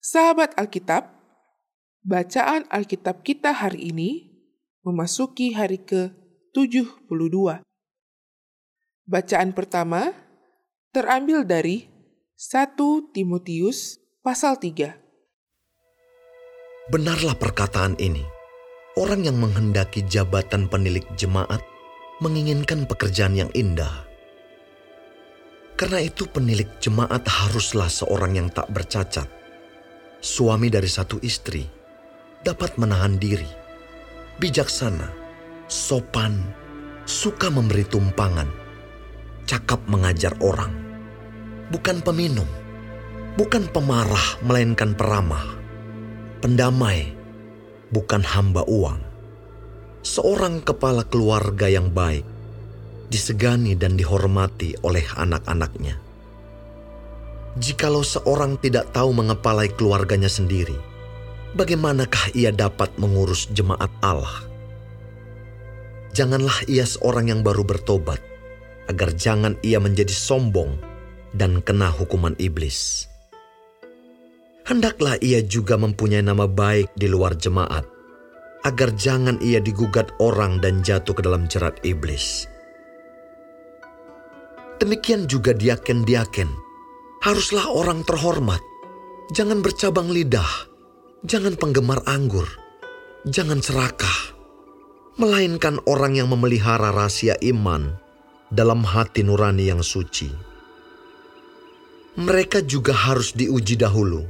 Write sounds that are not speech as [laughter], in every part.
Sahabat Alkitab, bacaan Alkitab kita hari ini memasuki hari ke-72. Bacaan pertama terambil dari 1 Timotius pasal 3. Benarlah perkataan ini. Orang yang menghendaki jabatan penilik jemaat menginginkan pekerjaan yang indah. Karena itu penilik jemaat haruslah seorang yang tak bercacat. Suami dari satu istri dapat menahan diri, bijaksana, sopan, suka memberi tumpangan, cakap mengajar orang, bukan peminum, bukan pemarah melainkan peramah, pendamai, bukan hamba uang. Seorang kepala keluarga yang baik, disegani dan dihormati oleh anak-anaknya. Jikalau seorang tidak tahu mengepalai keluarganya sendiri, bagaimanakah ia dapat mengurus jemaat Allah? Janganlah ia seorang yang baru bertobat, agar jangan ia menjadi sombong dan kena hukuman iblis. Hendaklah ia juga mempunyai nama baik di luar jemaat, agar jangan ia digugat orang dan jatuh ke dalam jerat iblis. Demikian juga diaken-diaken, haruslah orang terhormat, jangan bercabang lidah, jangan penggemar anggur, jangan serakah, melainkan orang yang memelihara rahasia iman dalam hati nurani yang suci. Mereka juga harus diuji dahulu,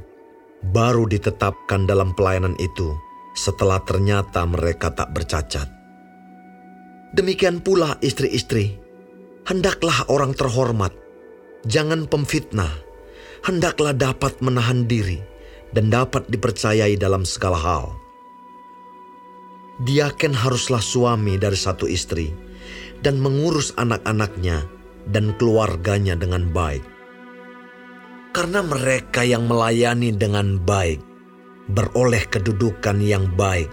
baru ditetapkan dalam pelayanan itu setelah ternyata mereka tak bercacat. Demikian pula istri-istri, hendaklah orang terhormat, jangan pemfitnah, hendaklah dapat menahan diri dan dapat dipercayai dalam segala hal. Diaken haruslah suami dari satu istri dan mengurus anak-anaknya dan keluarganya dengan baik. Karena mereka yang melayani dengan baik beroleh kedudukan yang baik,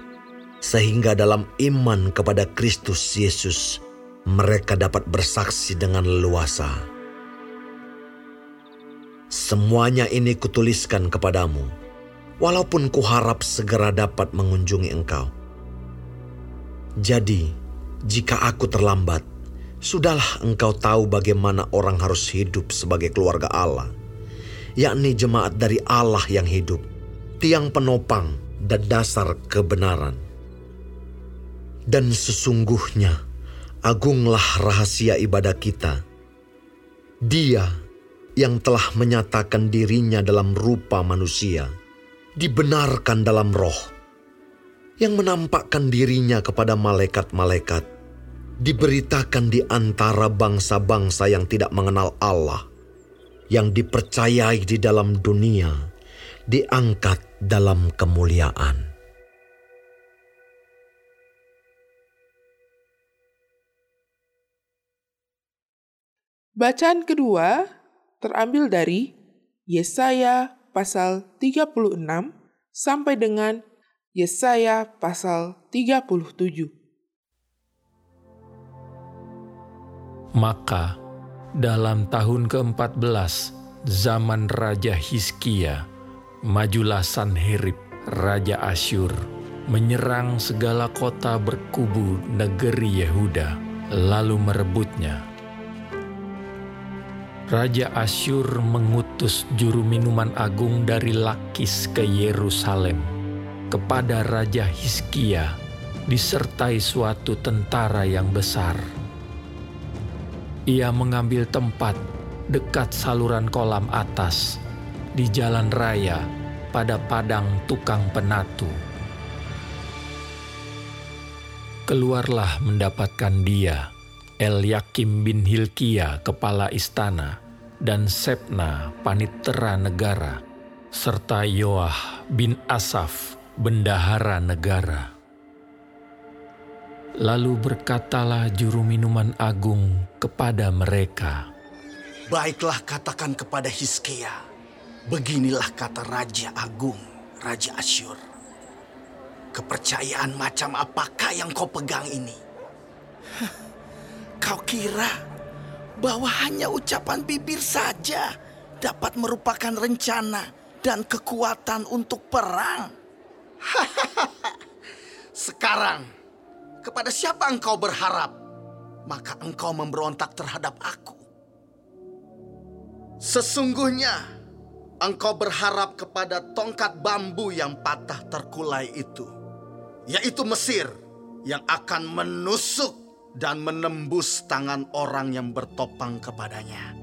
sehingga dalam iman kepada Kristus Yesus mereka dapat bersaksi dengan leluasa. Semuanya ini kutuliskan kepadamu, walaupun kuharap segera dapat mengunjungi engkau. Jadi, jika aku terlambat, sudahlah engkau tahu bagaimana orang harus hidup sebagai keluarga Allah, yakni jemaat dari Allah yang hidup tiang penopang dan dasar kebenaran. Dan sesungguhnya, agunglah rahasia ibadah kita. Dia yang telah menyatakan dirinya dalam rupa manusia, dibenarkan dalam roh, yang menampakkan dirinya kepada malaikat-malaikat, diberitakan di antara bangsa-bangsa yang tidak mengenal Allah, yang dipercayai di dalam dunia, diangkat dalam kemuliaan. Bacaan kedua terambil dari Yesaya pasal 36 sampai dengan Yesaya pasal 37. Maka dalam tahun ke-14 zaman Raja Hizkia majulah Sanherib, Raja Asyur, menyerang segala kota berkubu negeri Yehuda, lalu merebutnya. Raja Asyur mengutus juru minuman agung dari Lakis ke Yerusalem kepada Raja Hizkia disertai suatu tentara yang besar. Ia mengambil tempat dekat saluran kolam atas di jalan raya pada padang tukang penatu. Keluarlah mendapatkan dia, Yakim bin Hilkia, kepala istana, dan Sepna, panitera negara, serta Yoah bin Asaf, bendahara negara. Lalu berkatalah juru minuman agung kepada mereka, Baiklah katakan kepada Hizkia, Beginilah kata Raja Agung, Raja Asyur. Kepercayaan macam apakah yang kau pegang ini? Kau kira bahwa hanya ucapan bibir saja dapat merupakan rencana dan kekuatan untuk perang. [laughs] Sekarang, kepada siapa engkau berharap? Maka engkau memberontak terhadap aku. Sesungguhnya, engkau berharap kepada tongkat bambu yang patah terkulai itu, yaitu Mesir yang akan menusuk dan menembus tangan orang yang bertopang kepadanya.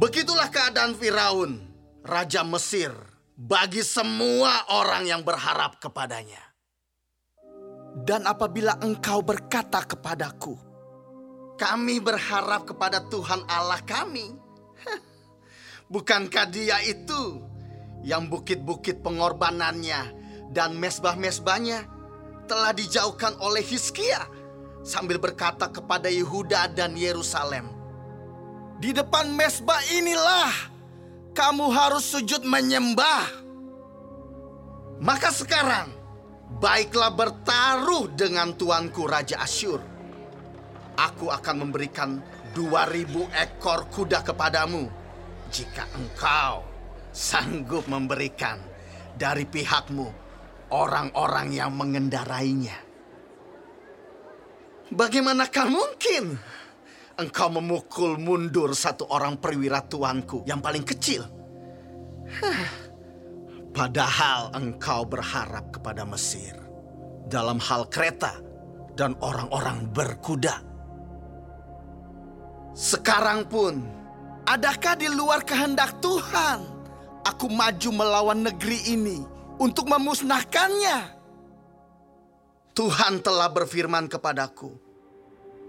Begitulah keadaan Firaun, raja Mesir, bagi semua orang yang berharap kepadanya. Dan apabila engkau berkata kepadaku, kami berharap kepada Tuhan Allah kami. [laughs] Bukankah dia itu yang bukit-bukit pengorbanannya dan mesbah-mesbahnya telah dijauhkan oleh Hizkia sambil berkata kepada Yehuda dan Yerusalem, Di depan mesbah inilah kamu harus sujud menyembah. Maka sekarang, baiklah bertaruh dengan tuanku Raja Asyur. Aku akan memberikan dua ribu ekor kuda kepadamu jika engkau sanggup memberikan dari pihakmu orang-orang yang mengendarainya. Bagaimanakah mungkin engkau memukul mundur satu orang perwira tuanku yang paling kecil? Padahal engkau berharap kepada Mesir dalam hal kereta dan orang-orang berkuda. Sekarang pun, adakah di luar kehendak Tuhan aku maju melawan negeri ini untuk memusnahkannya? Tuhan telah berfirman kepadaku,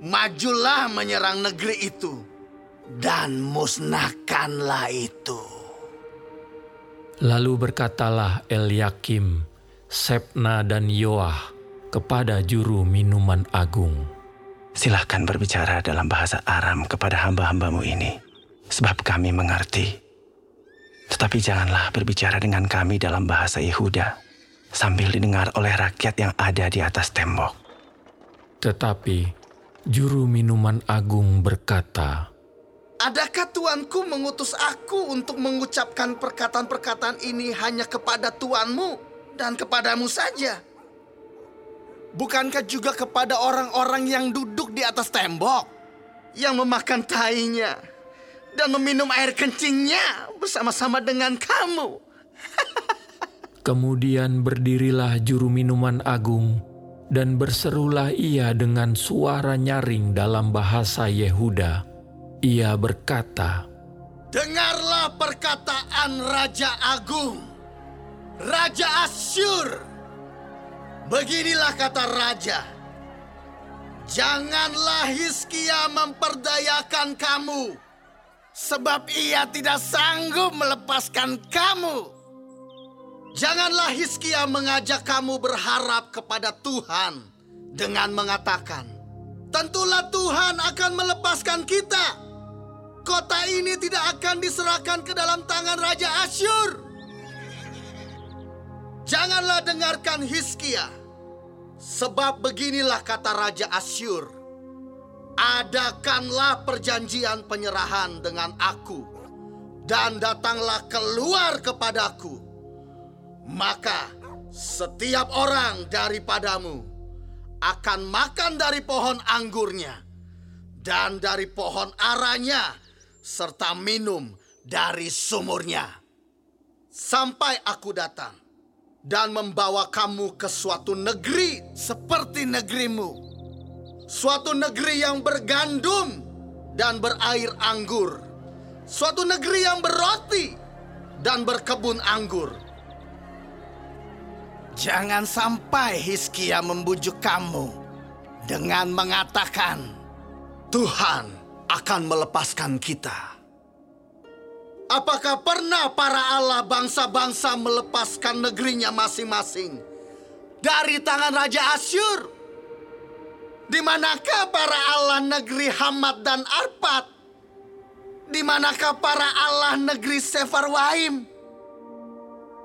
"Majulah menyerang negeri itu dan musnahkanlah itu." Lalu berkatalah Eliakim, Sepna dan Yoah kepada juru minuman agung. Silahkan berbicara dalam bahasa Aram kepada hamba-hambamu ini, sebab kami mengerti. Tetapi janganlah berbicara dengan kami dalam bahasa Yehuda, sambil didengar oleh rakyat yang ada di atas tembok. Tetapi juru minuman agung berkata, Adakah tuanku mengutus aku untuk mengucapkan perkataan-perkataan ini hanya kepada tuanmu dan kepadamu saja? Bukankah juga kepada orang-orang yang duduk di atas tembok? Yang memakan tainya dan meminum air kencingnya bersama-sama dengan kamu. [laughs] Kemudian berdirilah juru minuman agung dan berserulah ia dengan suara nyaring dalam bahasa Yehuda ia berkata, Dengarlah perkataan Raja Agung, Raja Asyur. Beginilah kata Raja, Janganlah Hizkia memperdayakan kamu, sebab ia tidak sanggup melepaskan kamu. Janganlah Hizkia mengajak kamu berharap kepada Tuhan dengan mengatakan, Tentulah Tuhan akan melepaskan kita kota ini tidak akan diserahkan ke dalam tangan Raja Asyur. Janganlah dengarkan Hiskia, sebab beginilah kata Raja Asyur. Adakanlah perjanjian penyerahan dengan aku, dan datanglah keluar kepadaku. Maka setiap orang daripadamu akan makan dari pohon anggurnya, dan dari pohon aranya, serta minum dari sumurnya. Sampai aku datang dan membawa kamu ke suatu negeri seperti negerimu. Suatu negeri yang bergandum dan berair anggur. Suatu negeri yang berroti dan berkebun anggur. Jangan sampai Hiskia membujuk kamu dengan mengatakan, Tuhan akan melepaskan kita. Apakah pernah para Allah bangsa-bangsa melepaskan negerinya masing-masing dari tangan Raja Asyur? Di manakah para Allah negeri Hamad dan Arpad? Di manakah para Allah negeri Sefarwaim?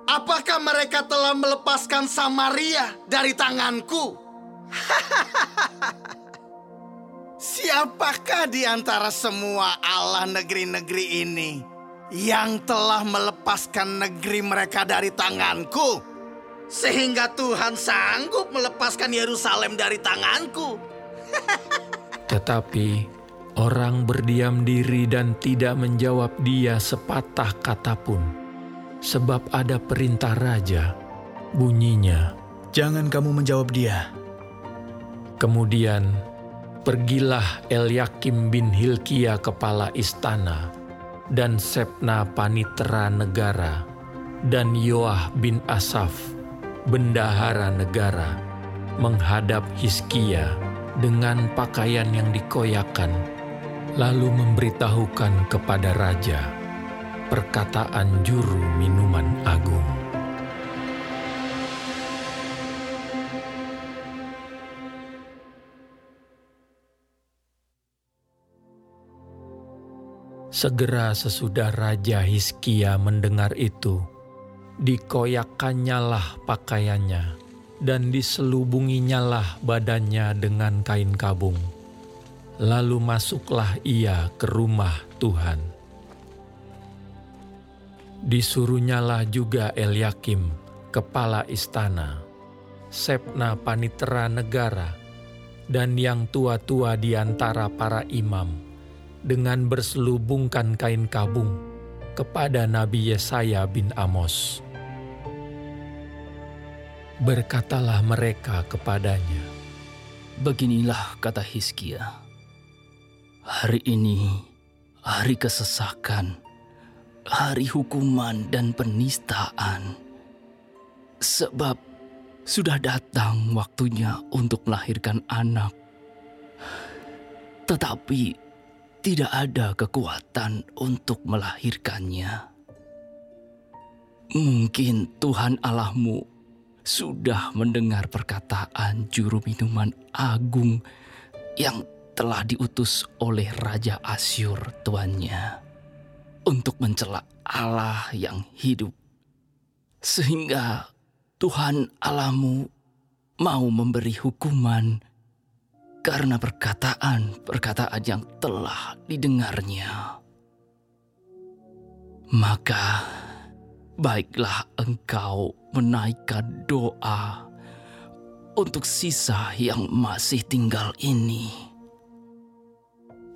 Apakah mereka telah melepaskan Samaria dari tanganku? [laughs] Siapakah di antara semua Allah negeri-negeri ini yang telah melepaskan negeri mereka dari tanganku, sehingga Tuhan sanggup melepaskan Yerusalem dari tanganku. [laughs] Tetapi orang berdiam diri dan tidak menjawab dia sepatah kata pun, sebab ada perintah raja, bunyinya, Jangan kamu menjawab dia. Kemudian pergilah Eliakim bin Hilkia kepala istana dan Sepna panitera negara dan Yoah bin Asaf bendahara negara menghadap Hiskia dengan pakaian yang dikoyakan lalu memberitahukan kepada raja perkataan juru minuman agung. Segera sesudah Raja Hiskia mendengar itu, dikoyakkannyalah pakaiannya dan diselubunginyalah badannya dengan kain kabung. Lalu masuklah ia ke rumah Tuhan. Disuruhnyalah juga Eliakim, kepala istana, Sepna panitera negara, dan yang tua-tua di antara para imam, dengan berselubungkan kain kabung kepada Nabi Yesaya bin Amos. Berkatalah mereka kepadanya, Beginilah kata Hizkia, hari ini hari kesesakan, hari hukuman dan penistaan, sebab sudah datang waktunya untuk melahirkan anak. Tetapi tidak ada kekuatan untuk melahirkannya. Mungkin Tuhan Allahmu sudah mendengar perkataan juru minuman agung yang telah diutus oleh Raja Asyur tuannya untuk mencela Allah yang hidup. Sehingga Tuhan Allahmu mau memberi hukuman karena perkataan-perkataan yang telah didengarnya. Maka baiklah engkau menaikkan doa untuk sisa yang masih tinggal ini.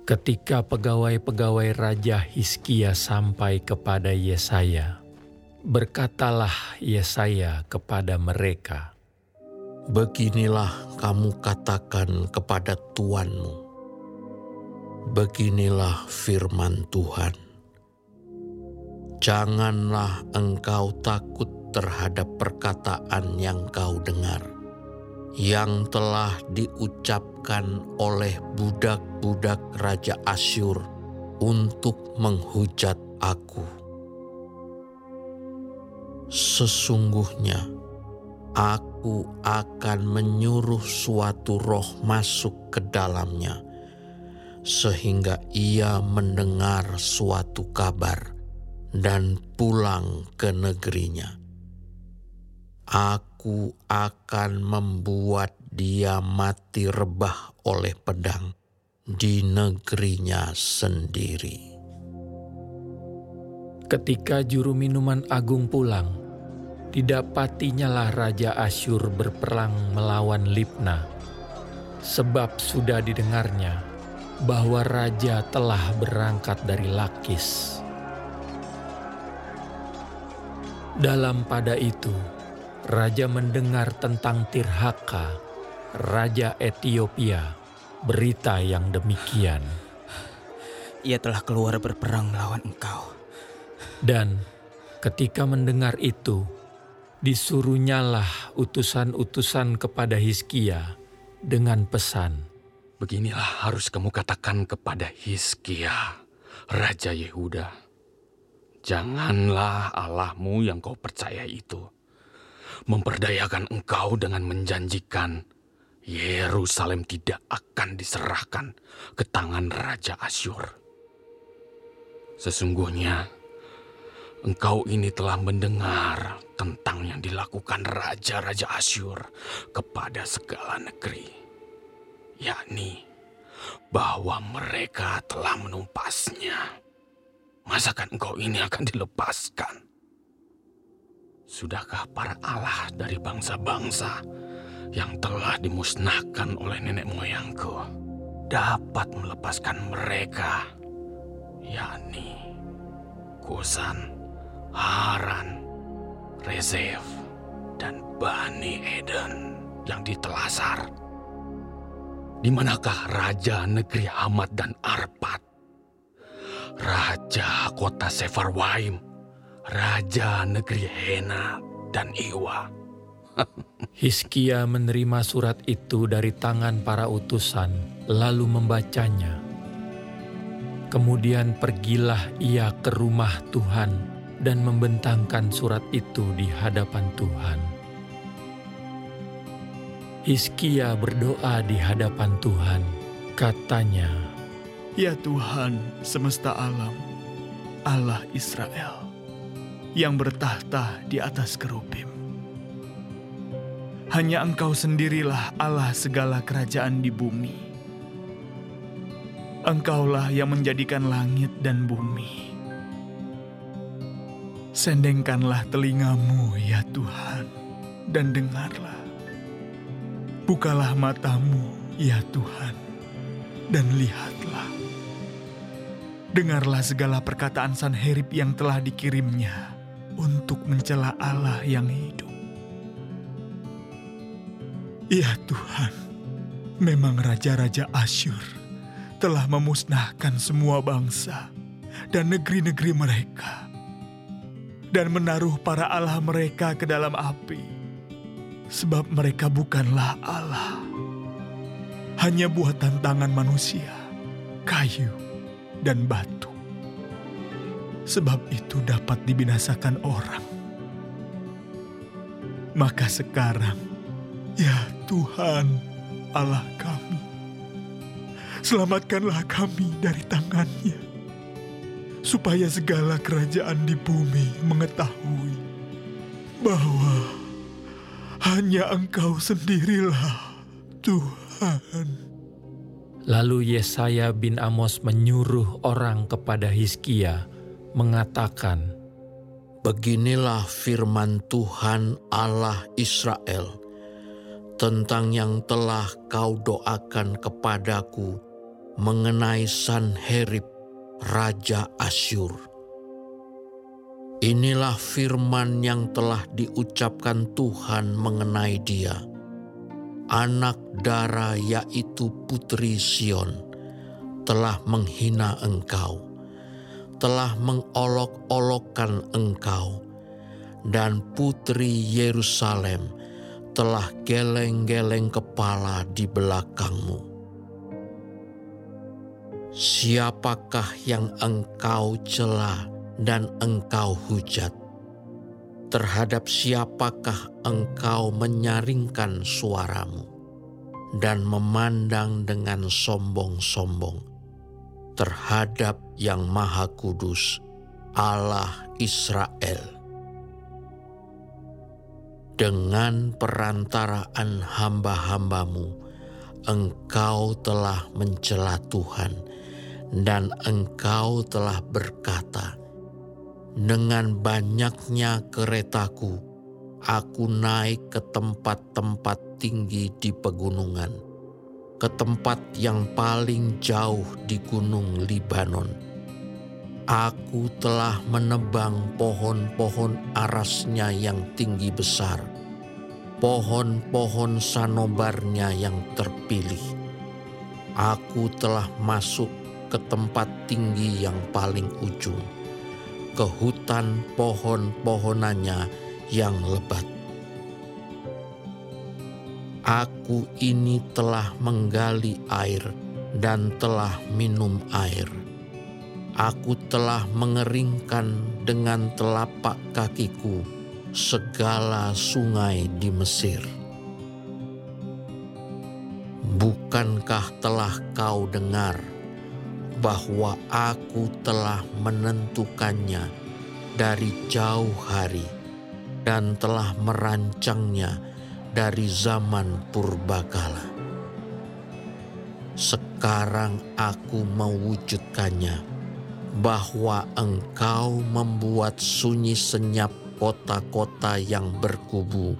Ketika pegawai-pegawai Raja Hiskia sampai kepada Yesaya, berkatalah Yesaya kepada mereka, Beginilah kamu katakan kepada tuanmu. Beginilah firman Tuhan. Janganlah engkau takut terhadap perkataan yang kau dengar, yang telah diucapkan oleh budak-budak Raja Asyur untuk menghujat aku. Sesungguhnya, aku akan menyuruh suatu roh masuk ke dalamnya, sehingga ia mendengar suatu kabar dan pulang ke negerinya. Aku akan membuat dia mati rebah oleh pedang di negerinya sendiri. Ketika juru minuman agung pulang, didapatinya Raja Asyur berperang melawan Libna, sebab sudah didengarnya bahwa raja telah berangkat dari Lakis. Dalam pada itu, raja mendengar tentang Tirhaka, raja Ethiopia, berita yang demikian. Ia telah keluar berperang melawan engkau. Dan ketika mendengar itu, disuruhnyalah utusan-utusan kepada Hizkia dengan pesan. Beginilah harus kamu katakan kepada Hizkia, Raja Yehuda. Janganlah Allahmu yang kau percaya itu memperdayakan engkau dengan menjanjikan Yerusalem tidak akan diserahkan ke tangan Raja Asyur. Sesungguhnya, engkau ini telah mendengar tentang yang dilakukan Raja-Raja Asyur kepada segala negeri, yakni bahwa mereka telah menumpasnya Masakan engkau ini akan dilepaskan? Sudahkah para Allah dari bangsa-bangsa yang telah dimusnahkan oleh nenek moyangku dapat melepaskan mereka, yakni Kusan, Haran, Rezef, dan Bani Eden yang ditelasar? Di manakah raja negeri Hamad dan Arpad? Raja kota Sefarwaim, Raja negeri Hena dan Iwa. [laughs] Hiskia menerima surat itu dari tangan para utusan, lalu membacanya. Kemudian pergilah ia ke rumah Tuhan dan membentangkan surat itu di hadapan Tuhan. Hiskia berdoa di hadapan Tuhan, katanya, Ya Tuhan semesta alam, Allah Israel, yang bertahta di atas kerubim. Hanya Engkau sendirilah Allah segala kerajaan di bumi. Engkaulah yang menjadikan langit dan bumi. Sendengkanlah telingamu ya Tuhan, dan dengarlah. Bukalah matamu ya Tuhan, dan lihatlah. Dengarlah segala perkataan Sanherib yang telah dikirimnya untuk mencela Allah yang hidup. Ya Tuhan, memang raja-raja Asyur telah memusnahkan semua bangsa dan negeri-negeri mereka dan menaruh para Allah mereka ke dalam api, sebab mereka bukanlah Allah, hanya buatan tangan manusia, kayu, dan batu. Sebab itu dapat dibinasakan orang. Maka sekarang, ya Tuhan Allah kami, selamatkanlah kami dari tangannya, supaya segala kerajaan di bumi mengetahui bahwa hanya Engkau sendirilah Tuhan. Lalu Yesaya bin Amos menyuruh orang kepada Hiskia, mengatakan, Beginilah firman Tuhan Allah Israel tentang yang telah kau doakan kepadaku mengenai Sanherib, Raja Asyur. Inilah firman yang telah diucapkan Tuhan mengenai dia anak dara yaitu putri Sion, telah menghina engkau, telah mengolok-olokkan engkau, dan putri Yerusalem telah geleng-geleng kepala di belakangmu. Siapakah yang engkau cela dan engkau hujat? terhadap siapakah engkau menyaringkan suaramu dan memandang dengan sombong-sombong terhadap yang Maha Kudus, Allah Israel. Dengan perantaraan hamba-hambamu, engkau telah mencela Tuhan, dan engkau telah berkata, dengan banyaknya keretaku, aku naik ke tempat-tempat tinggi di pegunungan, ke tempat yang paling jauh di gunung Libanon. Aku telah menebang pohon-pohon arasnya yang tinggi besar, pohon-pohon sanobarnya yang terpilih. Aku telah masuk ke tempat tinggi yang paling ujung ke hutan pohon-pohonannya yang lebat. Aku ini telah menggali air dan telah minum air. Aku telah mengeringkan dengan telapak kakiku segala sungai di Mesir. Bukankah telah kau dengar bahwa aku telah menentukannya dari jauh hari dan telah merancangnya dari zaman purbakala. Sekarang aku mewujudkannya bahwa engkau membuat sunyi senyap kota-kota yang berkubu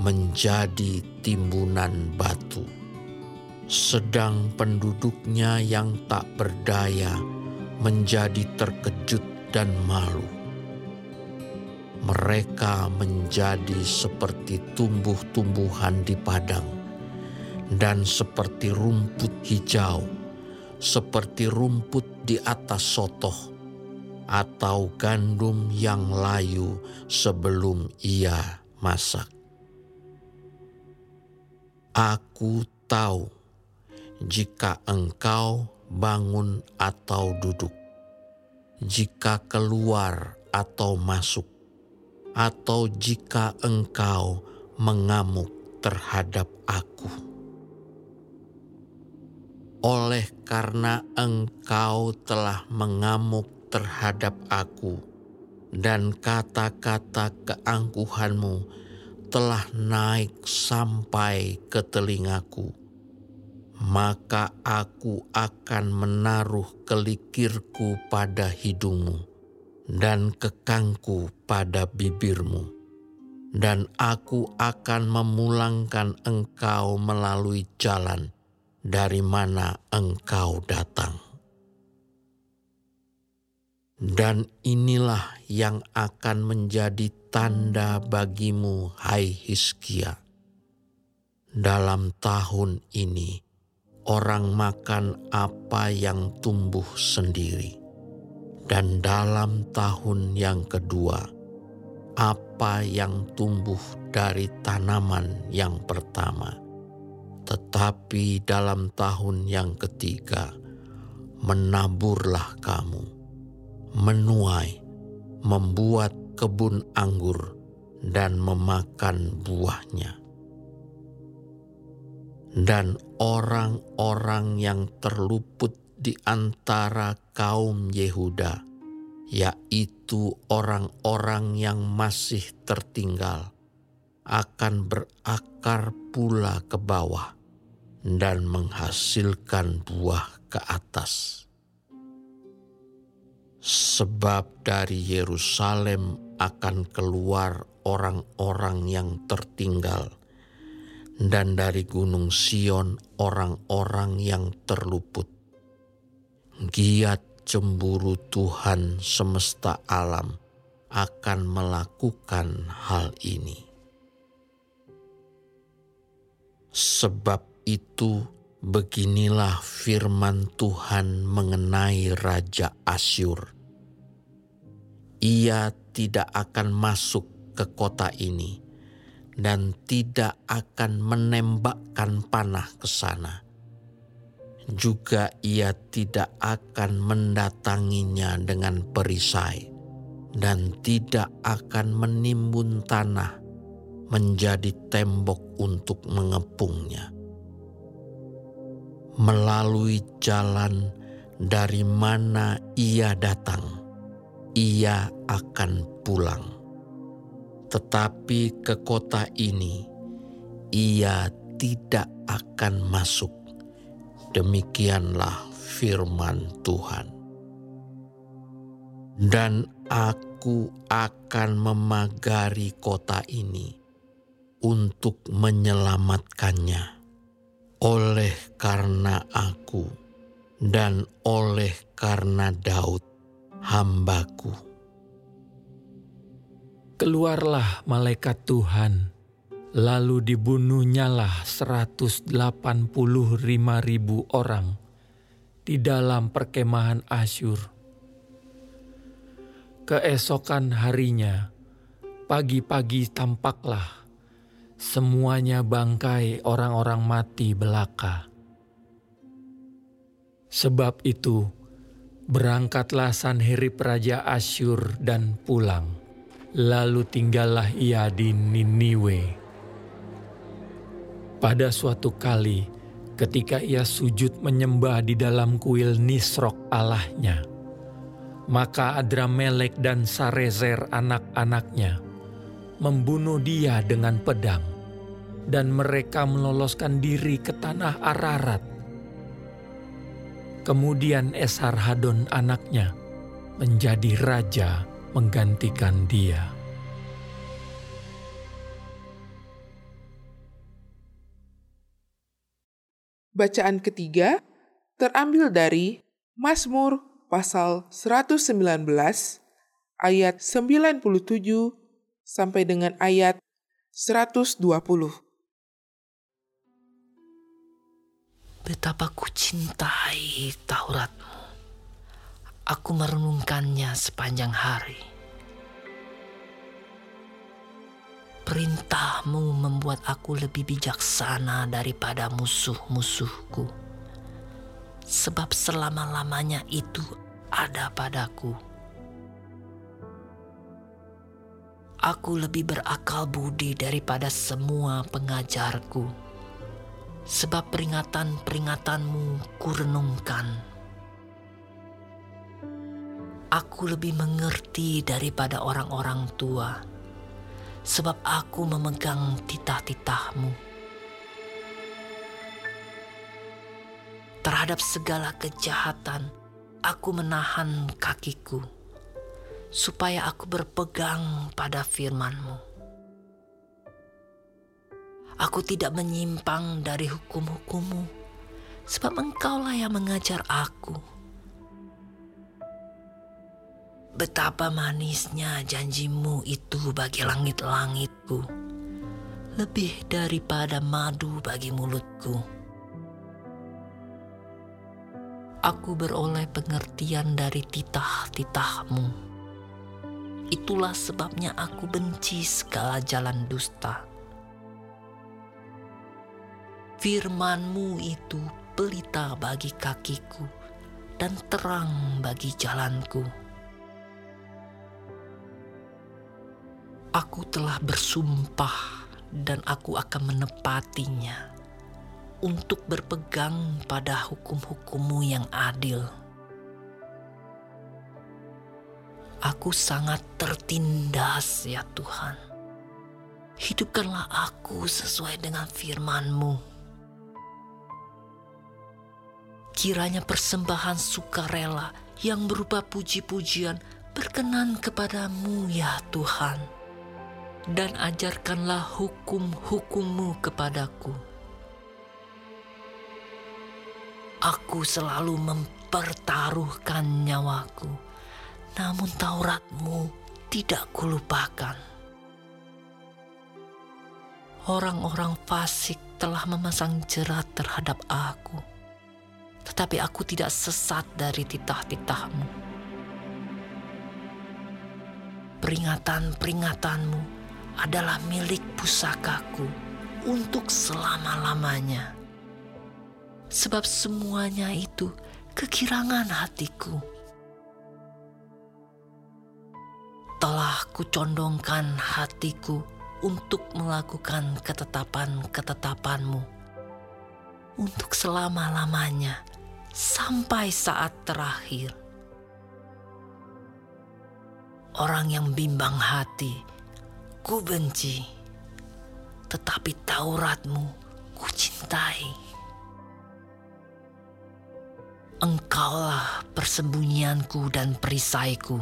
menjadi timbunan batu. Sedang penduduknya yang tak berdaya menjadi terkejut dan malu. Mereka menjadi seperti tumbuh-tumbuhan di padang dan seperti rumput hijau, seperti rumput di atas sotoh atau gandum yang layu sebelum ia masak. Aku tahu jika engkau bangun atau duduk, jika keluar atau masuk, atau jika engkau mengamuk terhadap aku. Oleh karena engkau telah mengamuk terhadap aku, dan kata-kata keangkuhanmu telah naik sampai ke telingaku maka aku akan menaruh kelikirku pada hidungmu dan kekangku pada bibirmu. Dan aku akan memulangkan engkau melalui jalan dari mana engkau datang. Dan inilah yang akan menjadi tanda bagimu, hai Hiskia. Dalam tahun ini, orang makan apa yang tumbuh sendiri, dan dalam tahun yang kedua, apa yang tumbuh dari tanaman yang pertama. Tetapi dalam tahun yang ketiga, menaburlah kamu, menuai, membuat kebun anggur, dan memakan buahnya dan orang-orang yang terluput di antara kaum Yehuda, yaitu orang-orang yang masih tertinggal, akan berakar pula ke bawah dan menghasilkan buah ke atas. Sebab dari Yerusalem akan keluar orang-orang yang tertinggal dan dari gunung Sion orang-orang yang terluput. Giat cemburu Tuhan semesta alam akan melakukan hal ini. Sebab itu beginilah firman Tuhan mengenai Raja Asyur. Ia tidak akan masuk ke kota ini dan tidak akan menembakkan panah ke sana. Juga ia tidak akan mendatanginya dengan perisai dan tidak akan menimbun tanah menjadi tembok untuk mengepungnya. Melalui jalan dari mana ia datang, ia akan pulang tetapi ke kota ini ia tidak akan masuk. Demikianlah firman Tuhan. Dan aku akan memagari kota ini untuk menyelamatkannya. Oleh karena aku dan oleh karena Daud hambaku. Keluarlah malaikat Tuhan, lalu dibunuhnyalah 185 ribu orang di dalam perkemahan Asyur. Keesokan harinya, pagi-pagi tampaklah semuanya bangkai orang-orang mati belaka. Sebab itu, berangkatlah Sanherib Raja Asyur dan pulang Lalu tinggallah ia di Niniwe. Pada suatu kali, ketika ia sujud menyembah di dalam kuil Nisrok Allahnya, maka Adramelek dan Sarezer anak-anaknya membunuh dia dengan pedang, dan mereka meloloskan diri ke tanah Ararat. Kemudian Esarhadon anaknya menjadi raja menggantikan dia. Bacaan ketiga terambil dari Mazmur pasal 119 ayat 97 sampai dengan ayat 120. Betapa ku cintai Tauratmu. Aku merenungkannya sepanjang hari. Perintahmu membuat aku lebih bijaksana daripada musuh-musuhku. Sebab selama-lamanya itu ada padaku. Aku lebih berakal budi daripada semua pengajarku. Sebab peringatan-peringatanmu kurenungkan. Aku lebih mengerti daripada orang-orang tua, sebab aku memegang titah-titahmu. Terhadap segala kejahatan, aku menahan kakiku, supaya aku berpegang pada firmanmu. Aku tidak menyimpang dari hukum-hukummu, sebab engkaulah yang mengajar aku Betapa manisnya janjimu itu bagi langit-langitku, lebih daripada madu bagi mulutku. Aku beroleh pengertian dari titah-titahmu. Itulah sebabnya aku benci segala jalan dusta. Firmanmu itu pelita bagi kakiku dan terang bagi jalanku. Aku telah bersumpah dan aku akan menepatinya untuk berpegang pada hukum-hukummu yang adil. Aku sangat tertindas ya Tuhan. Hidupkanlah aku sesuai dengan firman-Mu. Kiranya persembahan sukarela yang berupa puji-pujian berkenan kepadamu ya Tuhan dan ajarkanlah hukum-hukummu kepadaku. Aku selalu mempertaruhkan nyawaku, namun Tauratmu tidak kulupakan. Orang-orang fasik telah memasang jerat terhadap aku, tetapi aku tidak sesat dari titah-titahmu. Peringatan-peringatanmu adalah milik pusakaku untuk selama-lamanya. Sebab semuanya itu kekirangan hatiku. Telah kucondongkan hatiku untuk melakukan ketetapan-ketetapanmu. Untuk selama-lamanya sampai saat terakhir. Orang yang bimbang hati ku benci, tetapi Tauratmu ku cintai. Engkaulah persembunyianku dan perisaiku.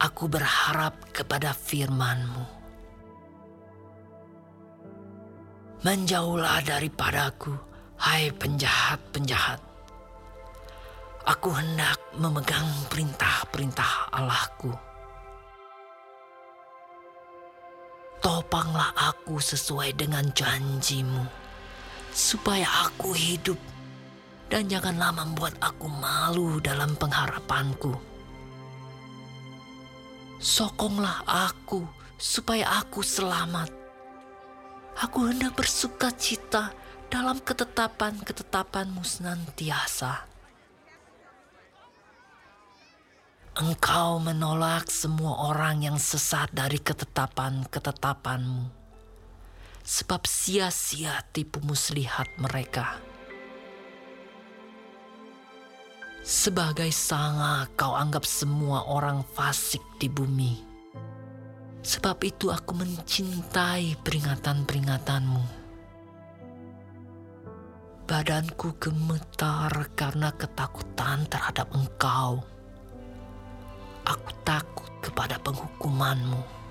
Aku berharap kepada firman-Mu. Menjauhlah daripadaku, hai penjahat-penjahat. Aku hendak memegang perintah-perintah Allahku. Topanglah aku sesuai dengan janjimu, supaya aku hidup dan janganlah membuat aku malu dalam pengharapanku. Sokonglah aku supaya aku selamat. Aku hendak bersuka cita dalam ketetapan-ketetapanmu senantiasa. Engkau menolak semua orang yang sesat dari ketetapan-ketetapanmu. Sebab sia-sia tipu muslihat mereka. Sebagai sanga kau anggap semua orang fasik di bumi. Sebab itu aku mencintai peringatan-peringatanmu. Badanku gemetar karena ketakutan terhadap engkau aku takut kepada penghukumanmu.